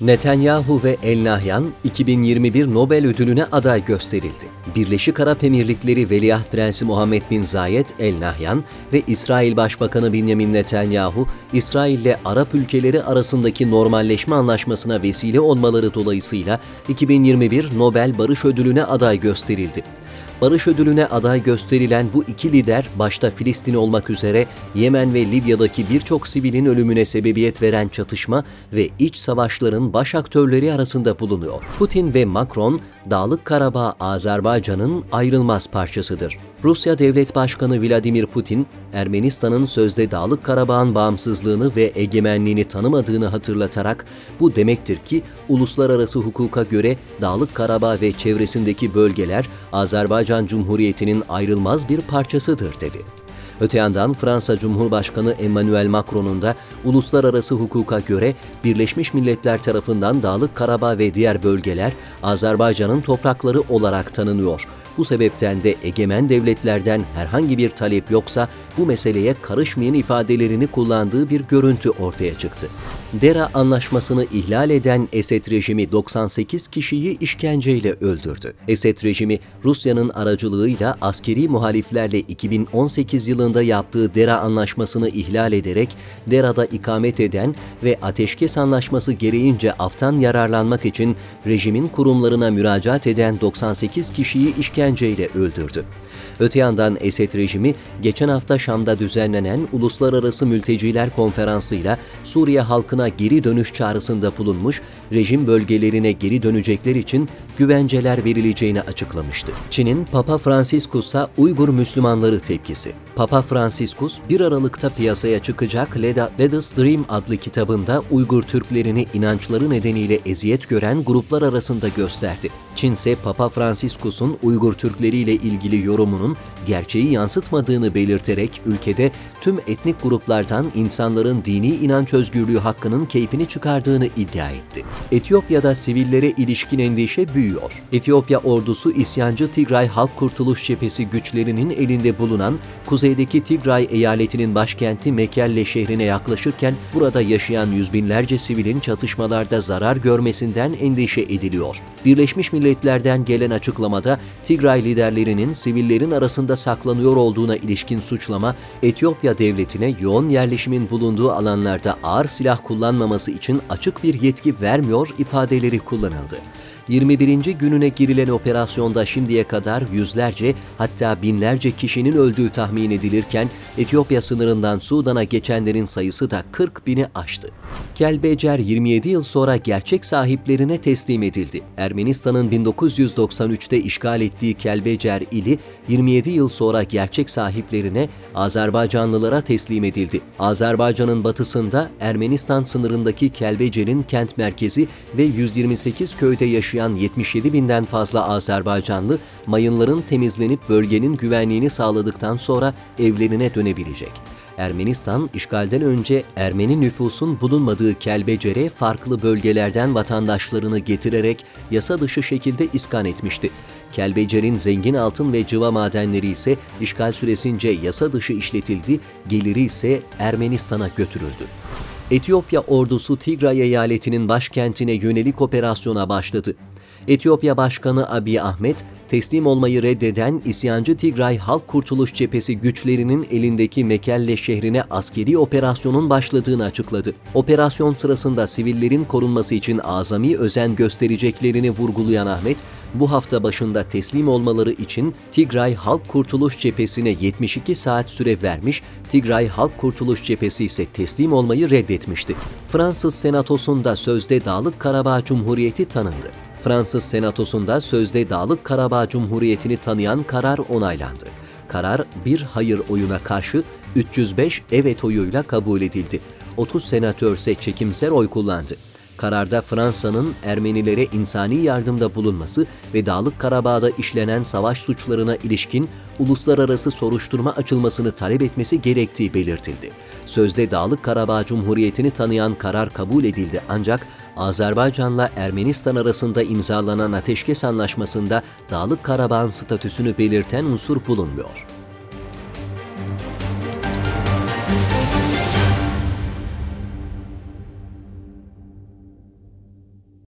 Netanyahu ve El Nahyan 2021 Nobel ödülüne aday gösterildi. Birleşik Arap Emirlikleri Veliaht Prensi Muhammed bin Zayed El Nahyan ve İsrail Başbakanı Benjamin Netanyahu, İsrail ile Arap ülkeleri arasındaki normalleşme anlaşmasına vesile olmaları dolayısıyla 2021 Nobel Barış Ödülüne aday gösterildi. Barış ödülüne aday gösterilen bu iki lider başta Filistin olmak üzere Yemen ve Libya'daki birçok sivilin ölümüne sebebiyet veren çatışma ve iç savaşların baş aktörleri arasında bulunuyor. Putin ve Macron, Dağlık Karabağ Azerbaycan'ın ayrılmaz parçasıdır. Rusya Devlet Başkanı Vladimir Putin, Ermenistan'ın sözde Dağlık Karabağ'ın bağımsızlığını ve egemenliğini tanımadığını hatırlatarak bu demektir ki uluslararası hukuka göre Dağlık Karabağ ve çevresindeki bölgeler Azerbaycan Cumhuriyeti'nin ayrılmaz bir parçasıdır dedi. Öte yandan Fransa Cumhurbaşkanı Emmanuel Macron'un da uluslararası hukuka göre Birleşmiş Milletler tarafından Dağlık Karabağ ve diğer bölgeler Azerbaycan'ın toprakları olarak tanınıyor. Bu sebepten de egemen devletlerden herhangi bir talep yoksa bu meseleye karışmayın ifadelerini kullandığı bir görüntü ortaya çıktı. Dera anlaşmasını ihlal eden Esed rejimi 98 kişiyi işkenceyle öldürdü. Esed rejimi Rusya'nın aracılığıyla askeri muhaliflerle 2018 yılında yaptığı Dera anlaşmasını ihlal ederek Dera'da ikamet eden ve ateşkes anlaşması gereğince aftan yararlanmak için rejimin kurumlarına müracaat eden 98 kişiyi işkenceyle öldürdü. Öte yandan Esed rejimi geçen hafta Şam'da düzenlenen Uluslararası Mülteciler Konferansı'yla Suriye halkına geri dönüş çağrısında bulunmuş, rejim bölgelerine geri dönecekler için güvenceler verileceğini açıklamıştı. Çin'in Papa Franciscus'a Uygur Müslümanları tepkisi. Papa Franciscus 1 Aralık'ta piyasaya çıkacak Let Us Dream adlı kitabında Uygur Türklerini inançları nedeniyle eziyet gören gruplar arasında gösterdi. Çin ise Papa Franciscus'un Uygur Türkleri ile ilgili yorumunun gerçeği yansıtmadığını belirterek ülkede tüm etnik gruplardan insanların dini inanç özgürlüğü hakkının keyfini çıkardığını iddia etti. Etiyopya'da sivillere ilişkin endişe büyüyor. Etiyopya ordusu isyancı Tigray Halk Kurtuluş Cephesi güçlerinin elinde bulunan kuzeydeki Tigray eyaletinin başkenti Mekelle şehrine yaklaşırken burada yaşayan yüz binlerce sivilin çatışmalarda zarar görmesinden endişe ediliyor. Birleşmiş Milletler'den gelen açıklamada Tigray liderlerinin sivillerin arasında saklanıyor olduğuna ilişkin suçlama, Etiyopya devletine yoğun yerleşimin bulunduğu alanlarda ağır silah kullanmaması için açık bir yetki vermiyor ifadeleri kullanıldı. 21. gününe girilen operasyonda şimdiye kadar yüzlerce hatta binlerce kişinin öldüğü tahmin edilirken Etiyopya sınırından Sudan'a geçenlerin sayısı da 40 bini aştı. Kelbecer 27 yıl sonra gerçek sahiplerine teslim edildi. Ermenistan'ın 1993'te işgal ettiği Kelbecer ili 27 yıl sonra gerçek sahiplerine Azerbaycanlılara teslim edildi. Azerbaycan'ın batısında Ermenistan sınırındaki Kelbecer'in kent merkezi ve 128 köyde yaşayan 77 binden fazla Azerbaycanlı mayınların temizlenip bölgenin güvenliğini sağladıktan sonra evlerine dönebilecek. Ermenistan, işgalden önce Ermeni nüfusun bulunmadığı Kelbecer'e farklı bölgelerden vatandaşlarını getirerek yasa dışı şekilde iskan etmişti. Kelbecer'in zengin altın ve cıva madenleri ise işgal süresince yasa dışı işletildi, geliri ise Ermenistan'a götürüldü. Etiyopya ordusu Tigray eyaletinin başkentine yönelik operasyona başladı. Etiyopya Başkanı Abiy Ahmet, teslim olmayı reddeden isyancı Tigray Halk Kurtuluş Cephesi güçlerinin elindeki Mekelle şehrine askeri operasyonun başladığını açıkladı. Operasyon sırasında sivillerin korunması için azami özen göstereceklerini vurgulayan Ahmet, bu hafta başında teslim olmaları için Tigray Halk Kurtuluş Cephesi'ne 72 saat süre vermiş, Tigray Halk Kurtuluş Cephesi ise teslim olmayı reddetmişti. Fransız Senatosu'nda sözde Dağlık Karabağ Cumhuriyeti tanındı. Fransız Senatosu'nda sözde Dağlık Karabağ Cumhuriyeti'ni tanıyan karar onaylandı. Karar bir hayır oyuna karşı 305 evet oyuyla kabul edildi. 30 senatör ise çekimser oy kullandı. Kararda Fransa'nın Ermenilere insani yardımda bulunması ve Dağlık Karabağ'da işlenen savaş suçlarına ilişkin uluslararası soruşturma açılmasını talep etmesi gerektiği belirtildi. Sözde Dağlık Karabağ Cumhuriyeti'ni tanıyan karar kabul edildi ancak Azerbaycan'la Ermenistan arasında imzalanan ateşkes anlaşmasında Dağlık Karabağ'ın statüsünü belirten unsur bulunmuyor.